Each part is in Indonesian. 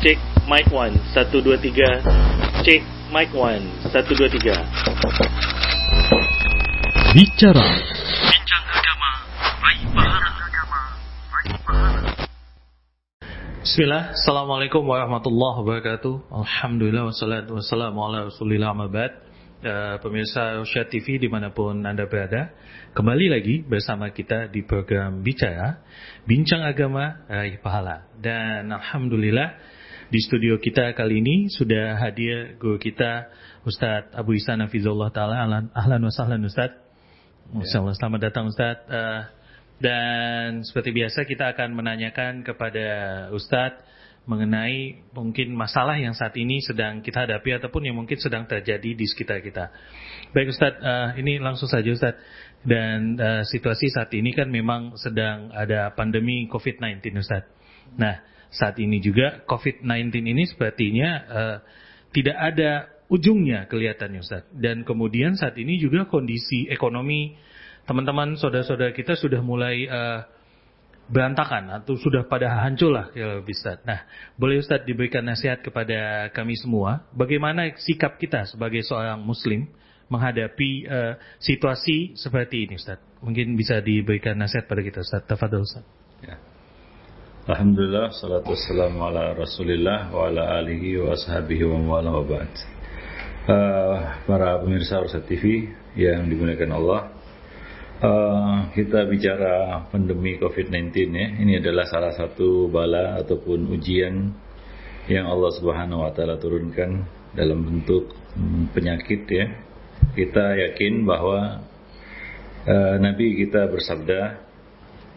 Cek mic 1 1 2 3 Cek mic 1 1 2 3 Bicara. Bincang agama Baik pahala Bismillah, Assalamualaikum warahmatullahi wabarakatuh. Alhamdulillah wassalatu wassalamu ala rasulillah mabad uh, Pemirsa Rosyad TV di mana pun Anda berada Kembali lagi bersama kita di program Bicara Bincang Agama Raih Pahala. Dan Alhamdulillah di studio kita kali ini sudah hadir guru kita Ustadz Abu Ihsan Hafizullah Ta'ala. Ahlan wa sahlan Ustadz. Ya. Selamat datang Ustadz. Uh, Dan seperti biasa kita akan menanyakan kepada Ustadz Mengenai mungkin masalah yang saat ini sedang kita hadapi Ataupun yang mungkin sedang terjadi di sekitar kita. Baik Ustadz, uh, ini langsung saja Ustadz. Dan uh, situasi saat ini kan memang sedang ada pandemi COVID-19 Ustadz. Nah saat ini juga COVID-19 ini sepertinya uh, tidak ada ujungnya kelihatannya Ustaz. Dan kemudian saat ini juga kondisi ekonomi teman-teman saudara-saudara kita sudah mulai uh, berantakan atau sudah pada hancur lah ya Ustaz. Nah, boleh Ustaz diberikan nasihat kepada kami semua bagaimana sikap kita sebagai seorang muslim menghadapi uh, situasi seperti ini Ustaz. Mungkin bisa diberikan nasihat pada kita Ustaz. Tafadhol Ustaz. Ya. Alhamdulillah salatu wassalamu ala Rasulillah wa ala alihi wa ashabihi wa wala wa ba'd. Uh, para pemirsa Ursa TV yang dimuliakan Allah. Uh, kita bicara pandemi COVID-19 ya. Ini adalah salah satu bala ataupun ujian yang Allah Subhanahu wa taala turunkan dalam bentuk penyakit ya. Kita yakin bahwa uh, Nabi kita bersabda,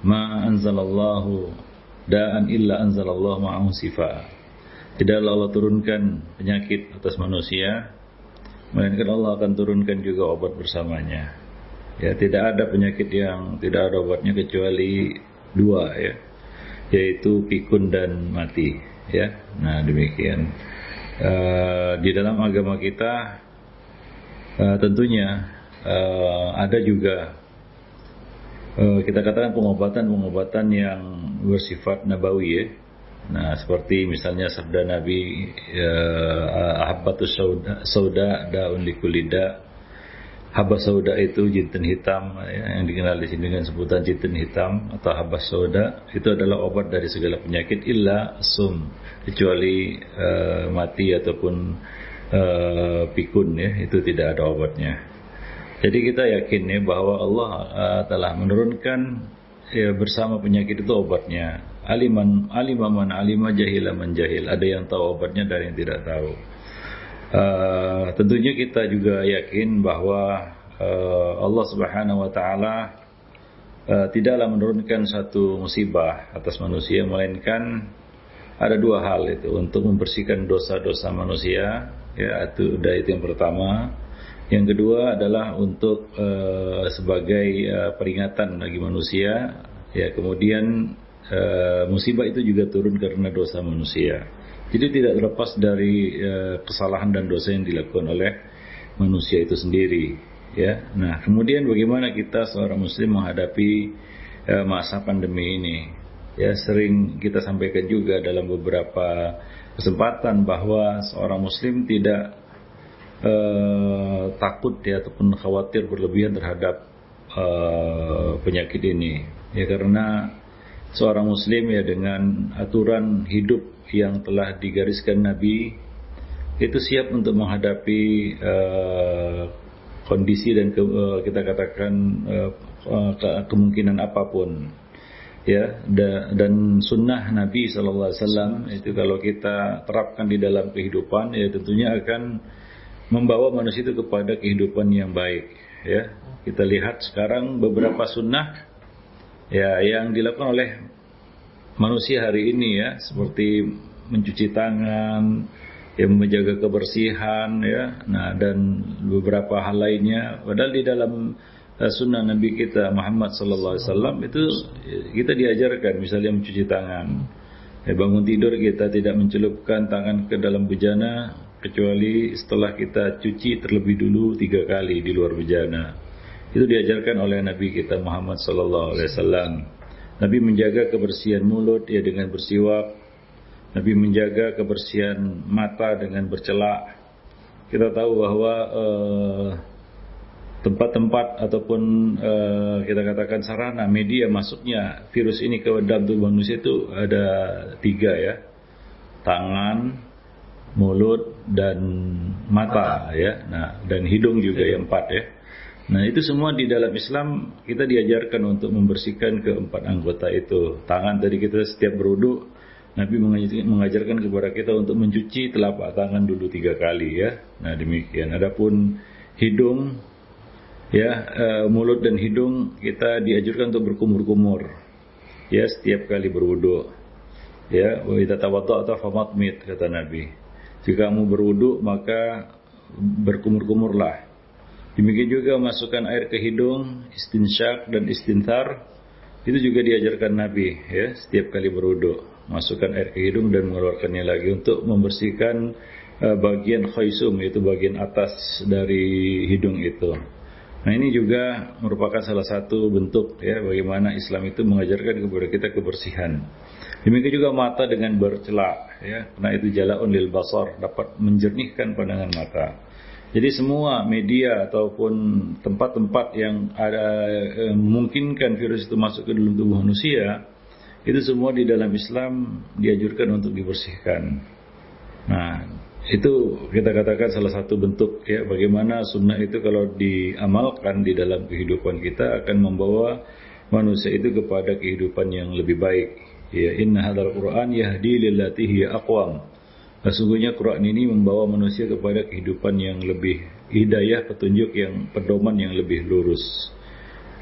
"Ma anzalallahu da'an illa anzalallahu ma'ahu sifa. Tidaklah Allah turunkan penyakit atas manusia, melainkan Allah akan turunkan juga obat bersamanya. Ya, tidak ada penyakit yang tidak ada obatnya kecuali dua ya, yaitu pikun dan mati. Ya, nah demikian. Uh, di dalam agama kita uh, tentunya uh, ada juga kita katakan pengobatan-pengobatan yang bersifat nabawi ya. Nah, seperti misalnya sabda Nabi uh, ahabbatus sauda, daun likulida. Habas sauda itu jinten hitam ya, yang dikenal di sini dengan sebutan jinten hitam atau habas sauda itu adalah obat dari segala penyakit illa sum kecuali uh, mati ataupun uh, pikun ya itu tidak ada obatnya. Jadi kita yakin ya bahwa Allah uh, telah menurunkan ya, bersama penyakit itu obatnya. Aliman alimaman alima jahilaman jahil. Ada yang tahu obatnya dan yang tidak tahu. Uh, tentunya kita juga yakin bahwa uh, Allah Subhanahu wa taala uh, tidaklah menurunkan satu musibah atas manusia melainkan ada dua hal itu untuk membersihkan dosa-dosa manusia ya itu itu yang pertama yang kedua adalah untuk uh, sebagai uh, peringatan bagi manusia. Ya, kemudian uh, musibah itu juga turun karena dosa manusia. Jadi tidak terlepas dari uh, kesalahan dan dosa yang dilakukan oleh manusia itu sendiri. Ya, nah kemudian bagaimana kita seorang Muslim menghadapi uh, masa pandemi ini? Ya, sering kita sampaikan juga dalam beberapa kesempatan bahwa seorang Muslim tidak uh, takut ya ataupun khawatir berlebihan terhadap uh, penyakit ini. Ya karena seorang muslim ya dengan aturan hidup yang telah digariskan Nabi itu siap untuk menghadapi uh, kondisi dan ke, uh, kita katakan uh, ke, kemungkinan apa pun. Ya da, dan sunnah Nabi Wasallam itu kalau kita terapkan di dalam kehidupan ya tentunya akan membawa manusia itu kepada kehidupan yang baik ya. Kita lihat sekarang beberapa sunnah ya yang dilakukan oleh manusia hari ini ya. Seperti mencuci tangan yang menjaga kebersihan ya. Nah dan beberapa hal lainnya. Padahal di dalam uh, sunnah Nabi kita Muhammad sallallahu alaihi wasallam itu kita diajarkan misalnya mencuci tangan. Ya, bangun tidur kita tidak mencelupkan tangan ke dalam bejana kecuali setelah kita cuci terlebih dulu tiga kali di luar bejana. Itu diajarkan oleh Nabi kita Muhammad Sallallahu Alaihi Wasallam. Nabi menjaga kebersihan mulut ya dengan bersiwak, Nabi menjaga kebersihan mata dengan bercelak. Kita tahu bahwa uh, tempat-tempat ataupun uh, kita katakan sarana media masuknya virus ini ke dalam tubuh manusia itu ada tiga ya tangan mulut dan mata, ya. Nah dan hidung juga yang empat ya. Nah itu semua di dalam Islam kita diajarkan untuk membersihkan keempat anggota itu. Tangan tadi kita setiap berwudu Nabi mengajarkan kepada kita untuk mencuci telapak tangan dulu tiga kali ya. Nah demikian. Adapun hidung ya uh, mulut dan hidung kita diajarkan untuk berkumur-kumur ya setiap kali berwudu ya. Wa idza tawadda'ta famatmit kata Nabi jika kamu berwudu maka berkumur-kumurlah. Demikian juga masukkan air ke hidung istinsyak dan istinthar. Itu juga diajarkan Nabi ya setiap kali berwudu masukkan air ke hidung dan mengeluarkannya lagi untuk membersihkan uh, bagian khaisum yaitu bagian atas dari hidung itu. Nah ini juga merupakan salah satu bentuk ya bagaimana Islam itu mengajarkan kepada kita kebersihan. Demikian juga mata dengan bercelak ya, karena itu jalaun lil basar dapat menjernihkan pandangan mata. Jadi semua media ataupun tempat-tempat yang ada eh, memungkinkan virus itu masuk ke dalam tubuh manusia itu semua di dalam Islam diajurkan untuk dibersihkan. Nah, itu kita katakan salah satu bentuk ya bagaimana sunnah itu kalau diamalkan di dalam kehidupan kita akan membawa manusia itu kepada kehidupan yang lebih baik. Ya inna hadzal Qur'an yahdi lillati hiya aqwam. Sesungguhnya Quran ini membawa manusia kepada kehidupan yang lebih hidayah, petunjuk yang pedoman yang lebih lurus.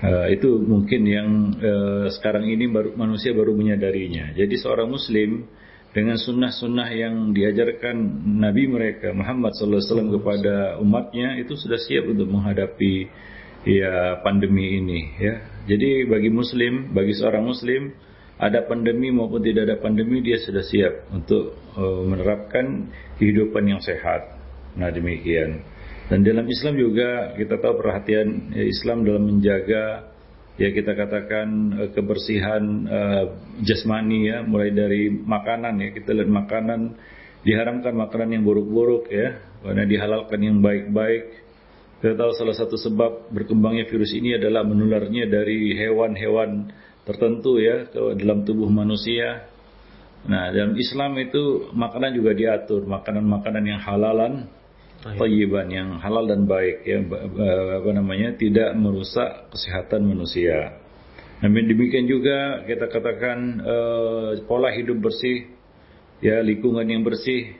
Uh, itu mungkin yang uh, sekarang ini baru manusia baru menyadarinya. Jadi seorang muslim dengan sunnah-sunnah yang diajarkan Nabi mereka Muhammad SAW kepada umatnya itu sudah siap untuk menghadapi ya pandemi ini ya. Jadi bagi muslim, bagi seorang muslim ada pandemi maupun tidak ada pandemi dia sudah siap untuk uh, menerapkan kehidupan yang sehat. Nah demikian. Dan dalam Islam juga kita tahu perhatian ya, Islam dalam menjaga ya kita katakan uh, kebersihan uh, jasmani ya mulai dari makanan ya kita lihat makanan diharamkan makanan yang buruk-buruk ya karena dihalalkan yang baik-baik kita tahu salah satu sebab berkembangnya virus ini adalah menularnya dari hewan-hewan tertentu ya ke dalam tubuh manusia. Nah dalam Islam itu makanan juga diatur makanan-makanan yang halalan Tayyiban yang halal dan baik ya apa namanya tidak merusak kesehatan manusia. Namun demikian juga kita katakan uh, pola hidup bersih ya lingkungan yang bersih.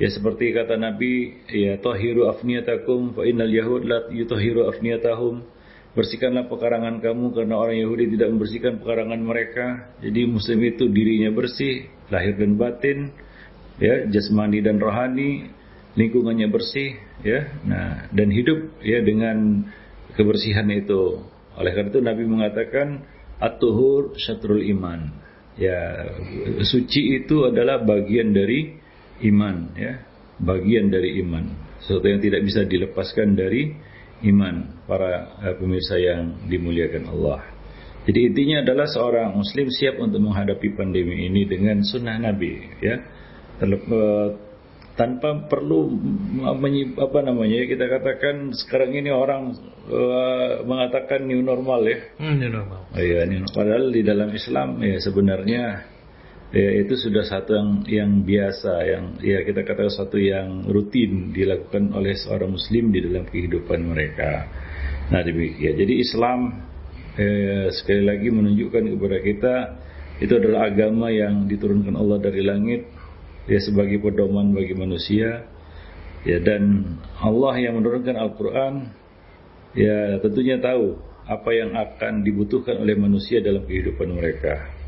Ya seperti kata Nabi ya tahiru afniyatakum fa innal yahud la yutahiru afniyatahum bersihkanlah pekarangan kamu karena orang Yahudi tidak membersihkan pekarangan mereka. Jadi muslim itu dirinya bersih, lahir dan batin, ya jasmani dan rohani lingkungannya bersih ya. Nah dan hidup ya dengan kebersihan itu. Oleh karena itu Nabi mengatakan at-tuhur syatrul iman. Ya suci itu adalah bagian dari iman ya. Bagian dari iman. Sesuatu yang tidak bisa dilepaskan dari iman para uh, pemirsa yang dimuliakan Allah jadi intinya adalah seorang muslim siap untuk menghadapi pandemi ini dengan sunnah Nabi ya uh, tanpa perlu apa namanya kita katakan sekarang ini orang uh, mengatakan new normal ya. Hmm, new normal. Oh, iya, new, padahal di dalam Islam ya sebenarnya ya itu sudah satu yang yang biasa yang ya kita katakan satu yang rutin dilakukan oleh seorang muslim di dalam kehidupan mereka. Nah demikian. Jadi Islam eh, sekali lagi menunjukkan kepada kita itu adalah agama yang diturunkan Allah dari langit ya sebagai pedoman bagi manusia ya dan Allah yang menurunkan Al-Qur'an ya tentunya tahu apa yang akan dibutuhkan oleh manusia dalam kehidupan mereka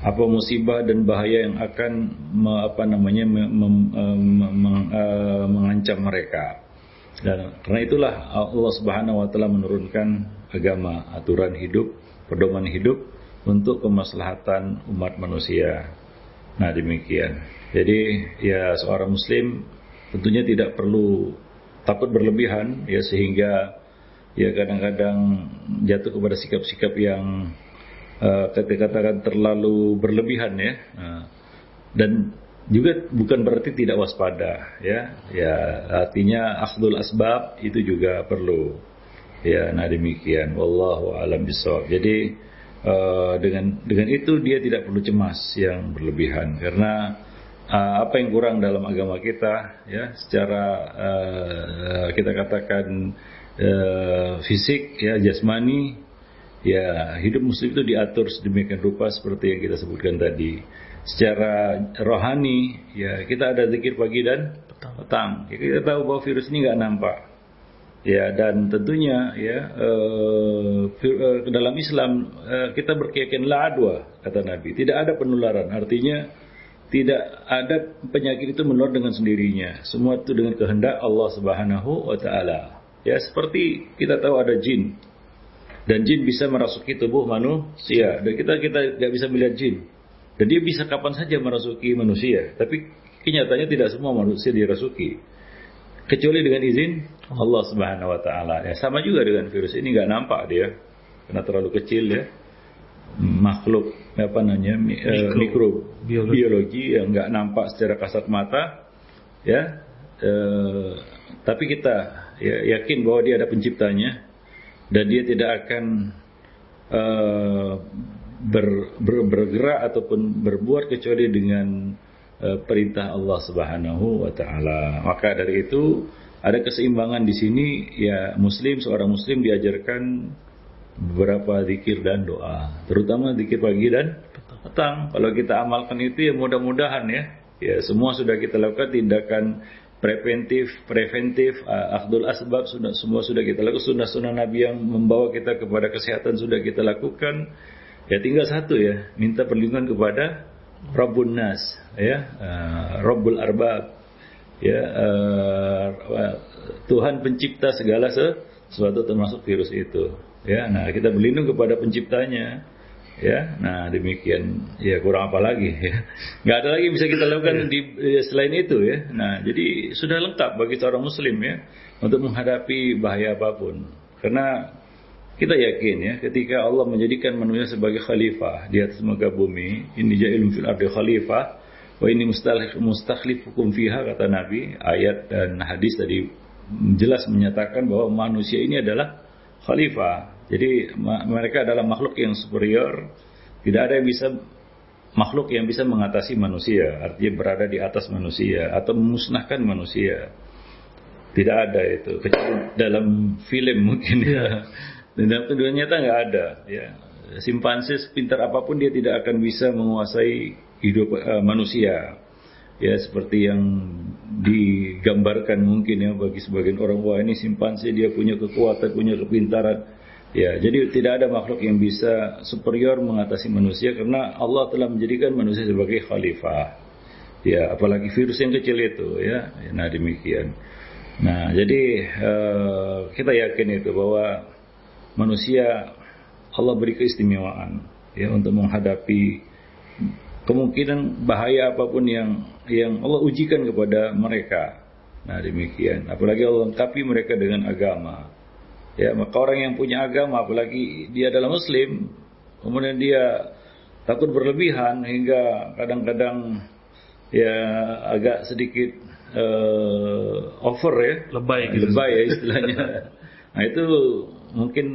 apa musibah dan bahaya yang akan me, apa namanya me, me, me, me, uh, mengancam mereka. Dan karena itulah Allah Subhanahu wa taala menurunkan agama aturan hidup pedoman hidup untuk kemaslahatan umat manusia. Nah demikian. Jadi ya seorang muslim tentunya tidak perlu takut berlebihan ya sehingga ya kadang-kadang jatuh kepada sikap-sikap yang uh, katakan terlalu berlebihan ya. Nah, dan juga bukan berarti tidak waspada ya. Ya artinya akhdul asbab itu juga perlu. Ya nah demikian. Wallahu alam bisawab jadi uh, dengan dengan itu dia tidak perlu cemas yang berlebihan. Karena uh, apa yang kurang dalam agama kita ya secara uh, kita katakan uh, fisik ya jasmani ya hidup muslim itu diatur sedemikian rupa seperti yang kita sebutkan tadi secara rohani ya kita ada zikir pagi dan petang. petang. Ya, kita tahu bahwa virus ini nggak nampak. Ya dan tentunya ya uh, dalam Islam uh, kita berkeyakinan la adwa kata Nabi. Tidak ada penularan. Artinya tidak ada penyakit itu menular dengan sendirinya. Semua itu dengan kehendak Allah Subhanahu wa taala. Ya seperti kita tahu ada jin. Dan jin bisa merasuki tubuh manusia dan kita kita nggak bisa melihat jin. Dan dia bisa kapan saja merasuki manusia. Tapi kenyataannya tidak semua manusia dirasuki. Kecuali dengan izin Allah Subhanahu wa taala. Ya, sama juga dengan virus ini nggak nampak dia karena terlalu kecil ya. Makhluk apa namanya mikro, mikro biologi. biologi yang nggak nampak secara kasat mata ya. Eh, tapi kita ya, yakin bahwa dia ada penciptanya dan dia tidak akan uh, ber, ber, bergerak ataupun berbuat kecuali dengan uh, perintah Allah Subhanahu wa taala. Maka dari itu ada keseimbangan di sini ya muslim seorang muslim diajarkan beberapa zikir dan doa, terutama zikir pagi dan petang. Kalau kita amalkan itu ya mudah-mudahan ya ya semua sudah kita lakukan tindakan preventif, preventif, uh, akhdul asbab sudah semua sudah kita lakukan, sunnah-sunnah Nabi yang membawa kita kepada kesehatan sudah kita lakukan. Ya tinggal satu ya, minta perlindungan kepada Rabbun Nas, ya, uh, Rabbul Arbab, ya, uh, Tuhan pencipta segala sesuatu termasuk virus itu. Ya, nah kita berlindung kepada penciptanya. Ya, nah demikian. Ya kurang apa lagi? Ya. Nggak ada lagi yang bisa kita lakukan di ya, selain itu ya. Nah jadi sudah lengkap bagi seorang Muslim ya untuk menghadapi bahaya apa pun. Karena kita yakin ya, ketika Allah menjadikan manusia sebagai khalifah di atas muka bumi, ini ja'ilun fil ardi khalifah, wa ini hukum fiha kata Nabi, ayat dan hadis tadi jelas menyatakan bahwa manusia ini adalah khalifah. Jadi mereka adalah makhluk yang superior, tidak ada yang bisa makhluk yang bisa mengatasi manusia, artinya berada di atas manusia atau memusnahkan manusia. Tidak ada itu, kecuali dalam film mungkin ya. Dan dalam nyata nggak ada. Ya. Simpanse pintar apa pun dia tidak akan bisa menguasai hidup uh, manusia. Ya seperti yang digambarkan mungkin ya bagi sebagian orang wah ini simpanse dia punya kekuatan, punya kepintaran. Ya, jadi tidak ada makhluk yang bisa superior mengatasi manusia karena Allah telah menjadikan manusia sebagai khalifah. Ya, apalagi virus yang kecil itu ya. Nah, demikian. Nah, jadi uh, kita yakin itu bahwa manusia Allah beri keistimewaan ya untuk menghadapi kemungkinan bahaya apa pun yang yang Allah ujikan kepada mereka. Nah demikian. Apalagi Allah lengkapi mereka dengan agama. Ya maka orang yang punya agama, apalagi dia adalah Muslim, kemudian dia takut berlebihan hingga kadang-kadang ya agak sedikit uh, over ya, lebay, gitu. lebay ya istilahnya. nah itu mungkin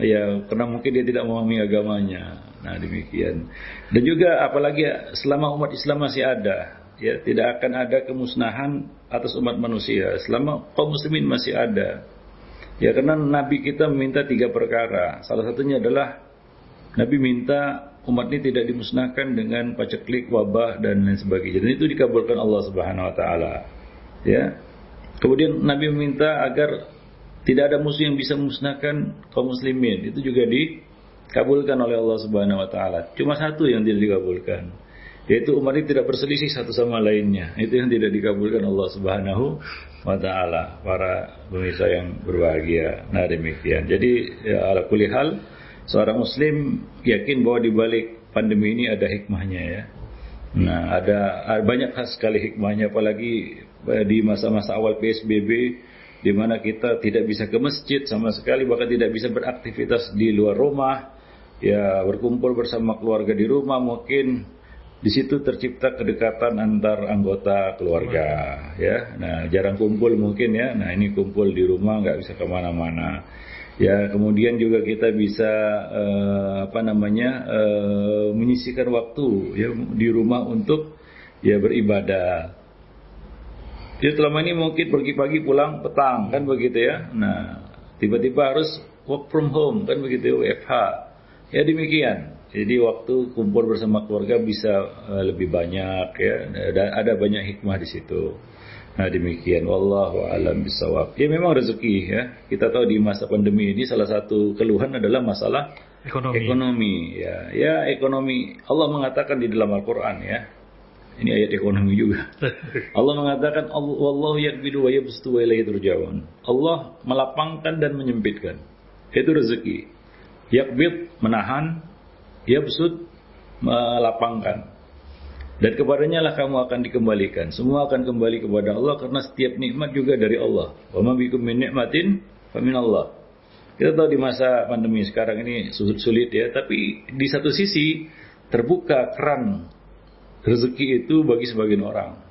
ya karena mungkin dia tidak memahami agamanya. Nah demikian. Dan juga apalagi selama umat Islam masih ada, ya tidak akan ada kemusnahan atas umat manusia selama kaum muslimin masih ada. Ya karena Nabi kita meminta tiga perkara. Salah satunya adalah Nabi minta umat ini tidak dimusnahkan dengan paceklik, wabah dan lain sebagainya. Dan itu dikabulkan Allah Subhanahu Wa Taala. Ya. Kemudian Nabi meminta agar tidak ada musuh yang bisa memusnahkan kaum muslimin. Itu juga dikabulkan oleh Allah Subhanahu wa taala. Cuma satu yang tidak dikabulkan, yaitu umat ini tidak berselisih satu sama lainnya. Itu yang tidak dikabulkan Allah Subhanahu wa taala. Para pemirsa yang berbahagia. Nah, demikian. Jadi ya, ala kulli hal seorang muslim yakin bahwa di balik pandemi ini ada hikmahnya ya. Nah, ada, ada banyak sekali hikmahnya apalagi eh, di masa-masa awal PSBB di mana kita tidak bisa ke masjid sama sekali bahkan tidak bisa beraktivitas di luar rumah ya berkumpul bersama keluarga di rumah mungkin di situ tercipta kedekatan antar anggota keluarga ya. Nah jarang kumpul mungkin ya. Nah ini kumpul di rumah nggak bisa ke mana-mana. Ya kemudian juga kita bisa uh, apa namanya uh, menyisikan waktu ya di rumah untuk ya beribadah. Jadi selama ini mungkin pergi pagi pulang petang kan begitu ya. Nah tiba-tiba harus work from home kan begitu WFH ya demikian jadi waktu kumpul bersama keluarga bisa uh, lebih banyak ya. Ada, ada banyak hikmah di situ. Nah demikian. Wallahu alam bisawab. Ya memang rezeki ya. Kita tahu di masa pandemi ini salah satu keluhan adalah masalah ekonomi. Ekonomi ya. Ya ekonomi. Allah mengatakan di dalam Al-Quran ya. Ini ayat ekonomi juga. Allah mengatakan Allah yakbidu wa yabsutu wa ilaihi turja'un. Allah melapangkan dan menyempitkan. Itu rezeki. Yakbid menahan, yabsud melapangkan. Dan kepadanya lah kamu akan dikembalikan. Semua akan kembali kepada Allah karena setiap nikmat juga dari Allah. Wa ma bikum min nikmatin fa min Allah. Kita tahu di masa pandemi sekarang ini sulit ya tapi di satu sisi terbuka keran rezeki itu bagi sebagian orang.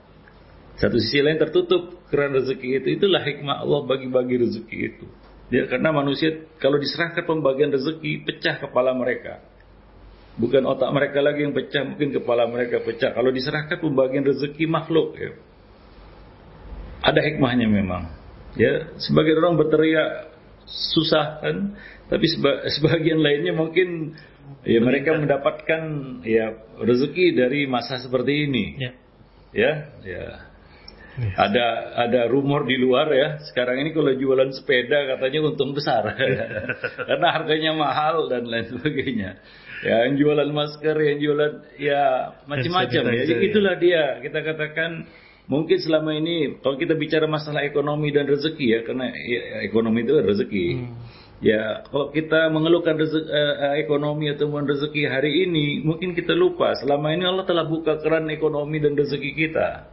Satu sisi lain tertutup keran rezeki itu. Itulah hikmah Allah bagi-bagi rezeki itu ya karena manusia kalau diserahkan pembagian rezeki pecah kepala mereka Bukan otak mereka lagi yang pecah, mungkin kepala mereka pecah. Kalau diserahkan pembagian rezeki makhluk, ya. ada hikmahnya memang. Ya, sebagian orang berteriak susah kan, tapi sebagian lainnya mungkin ya mereka mendapatkan ya rezeki dari masa seperti ini. Ya, ya. ya. Yes. Ada ada rumor di luar ya. Sekarang ini kalau jualan sepeda katanya untung besar. Karena harganya mahal dan lain sebagainya ya yang jualan masker, yang jualan ya macam-macam ya. Jadi itulah dia kita katakan mungkin selama ini kalau kita bicara masalah ekonomi dan rezeki ya karena ya, ekonomi itu rezeki. Hmm. Ya, kalau kita mengeluhkan rezeki, uh, ekonomi atau rezeki hari ini, mungkin kita lupa selama ini Allah telah buka keran ekonomi dan rezeki kita.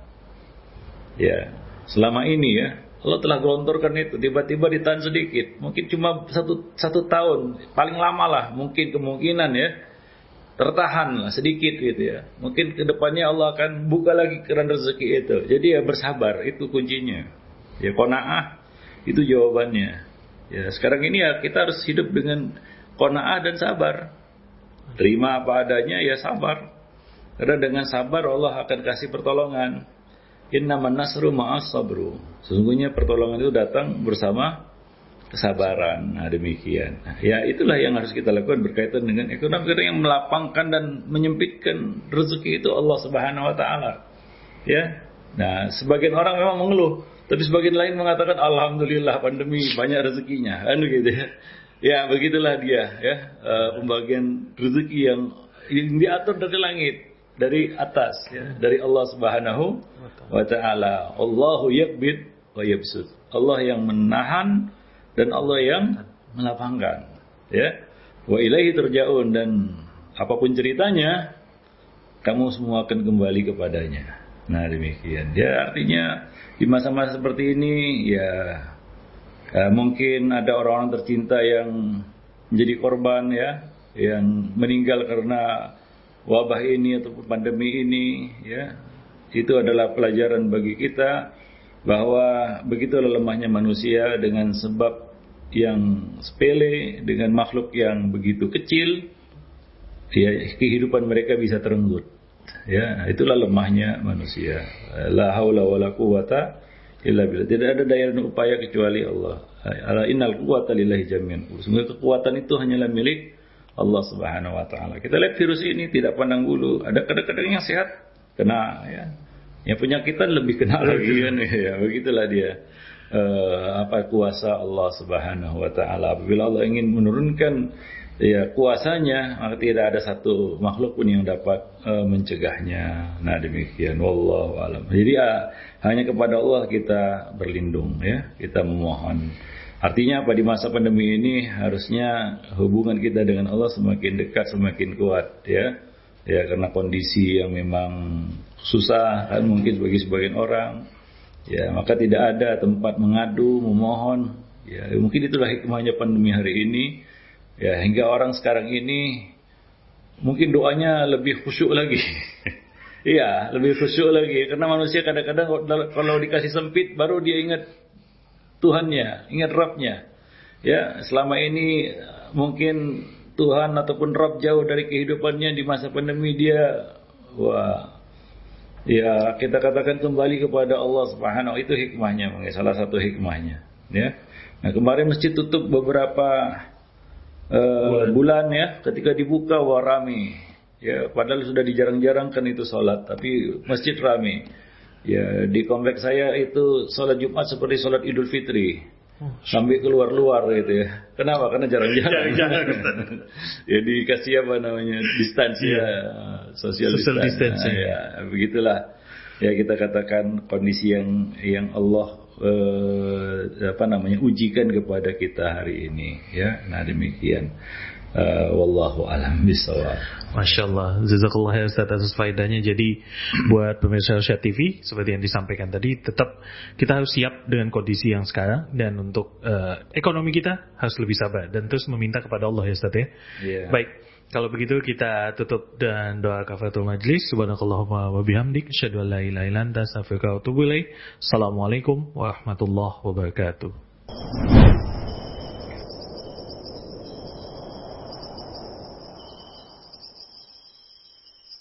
Ya, selama ini ya, Allah telah gelontorkan itu, tiba-tiba ditahan sedikit, mungkin cuma satu, satu tahun, paling lama lah, mungkin kemungkinan ya, tertahan lah sedikit gitu ya. Mungkin ke depannya Allah akan buka lagi keran rezeki itu. Jadi ya bersabar, itu kuncinya. Ya kona'ah, itu jawabannya. Ya sekarang ini ya kita harus hidup dengan kona'ah dan sabar. Terima apa adanya ya sabar. Karena dengan sabar Allah akan kasih pertolongan. Inna nasru ma'as sabru. Sesungguhnya pertolongan itu datang bersama kesabaran. Nah, demikian. Nah, ya itulah yang harus kita lakukan berkaitan dengan ekonomi karena yang melapangkan dan menyempitkan rezeki itu Allah Subhanahu wa taala. Ya. Nah, sebagian orang memang mengeluh, tapi sebagian lain mengatakan alhamdulillah pandemi banyak rezekinya. Kan gitu ya. Ya, begitulah dia ya. Uh, pembagian rezeki yang, yang diatur dari langit dari atas ya, dari Allah Subhanahu wa taala. Allahu yakbid wa yabsud. Allah yang menahan dan Allah yang melapangkan. Ya. Wa ilaihi turja'un dan apa pun ceritanya kamu semua akan kembali kepadanya. Nah, demikian. Ya artinya di masa-masa seperti ini ya eh, mungkin ada orang-orang tercinta yang menjadi korban ya, yang meninggal karena wabah ini atau pandemi ini ya itu adalah pelajaran bagi kita bahwa begitu lemahnya manusia dengan sebab yang sepele dengan makhluk yang begitu kecil ya kehidupan mereka bisa terenggut. Ya itulah lemahnya manusia. La haula wala quwata illa billah. Tidak ada daya dan upaya kecuali Allah. Innal quwata lillahi jami'an. Semua kekuatan itu hanyalah milik Allah Subhanahu wa taala. Kita lihat virus ini tidak pandang bulu, ada kadang-kadang yang sehat kena ya. Yang penyakitan lebih kena lagi kan ya, begitulah dia. Uh, apa kuasa Allah Subhanahu wa taala. Apabila Allah ingin menurunkan ya kuasanya, maka tidak ada satu makhluk pun yang dapat uh, mencegahnya. Nah, demikian wallahu alam. Jadi uh, hanya kepada Allah kita berlindung ya, kita memohon Artinya apa di masa pandemi ini harusnya hubungan kita dengan Allah semakin dekat, semakin kuat ya. Ya karena kondisi yang memang susah kan mungkin bagi sebagian orang. Ya, maka tidak ada tempat mengadu, memohon. Ya, mungkin itulah hikmahnya pandemi hari ini. Ya, hingga orang sekarang ini mungkin doanya lebih khusyuk lagi. Iya, lebih khusyuk lagi. Karena manusia kadang-kadang kalau dikasih sempit baru dia ingat Tuhannya, ingat Rabbnya. Ya, selama ini mungkin Tuhan ataupun Rabb jauh dari kehidupannya di masa pandemi dia wah ya kita katakan kembali kepada Allah Subhanahu itu hikmahnya, salah satu hikmahnya, ya. Nah, kemarin masjid tutup beberapa uh, bulan ya, ketika dibuka wah rame Ya, padahal sudah dijarang-jarangkan itu sholat, tapi masjid ramai. Ya, di kompleks saya itu sholat Jumat seperti sholat Idul Fitri. Sampai keluar-luar gitu ya. Kenapa? Karena jarang-jarang. ya dikasih apa namanya distansi ya, social, social distance. Nah, ya, begitulah. Ya kita katakan kondisi yang yang Allah eh, apa namanya ujikan kepada kita hari ini ya. Nah demikian. Uh, wallahu alam bisawab. Masya Allah, jazakallah ya Ustaz atas faedahnya. Jadi buat pemirsa Syed TV, seperti yang disampaikan tadi, tetap kita harus siap dengan kondisi yang sekarang dan untuk uh, ekonomi kita harus lebih sabar dan terus meminta kepada Allah ya Ustaz ya. Yeah. Baik, kalau begitu kita tutup dan doa kafaratul majlis. Subhanakallahumma wa bihamdik, asyhadu an la ilaha illa anta. Assalamualaikum warahmatullahi wabarakatuh.